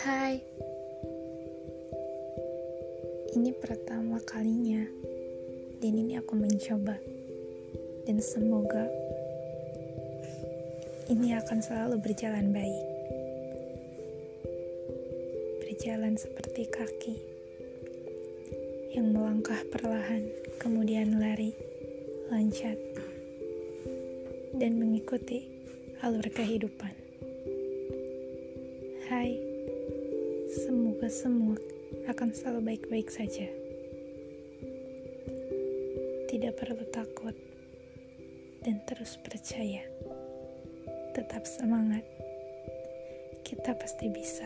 Hai, ini pertama kalinya, dan ini aku mencoba, dan semoga ini akan selalu berjalan baik, berjalan seperti kaki yang melangkah perlahan, kemudian lari, loncat, dan mengikuti alur kehidupan. Hai, semoga semua akan selalu baik-baik saja. Tidak perlu takut dan terus percaya. Tetap semangat. Kita pasti bisa.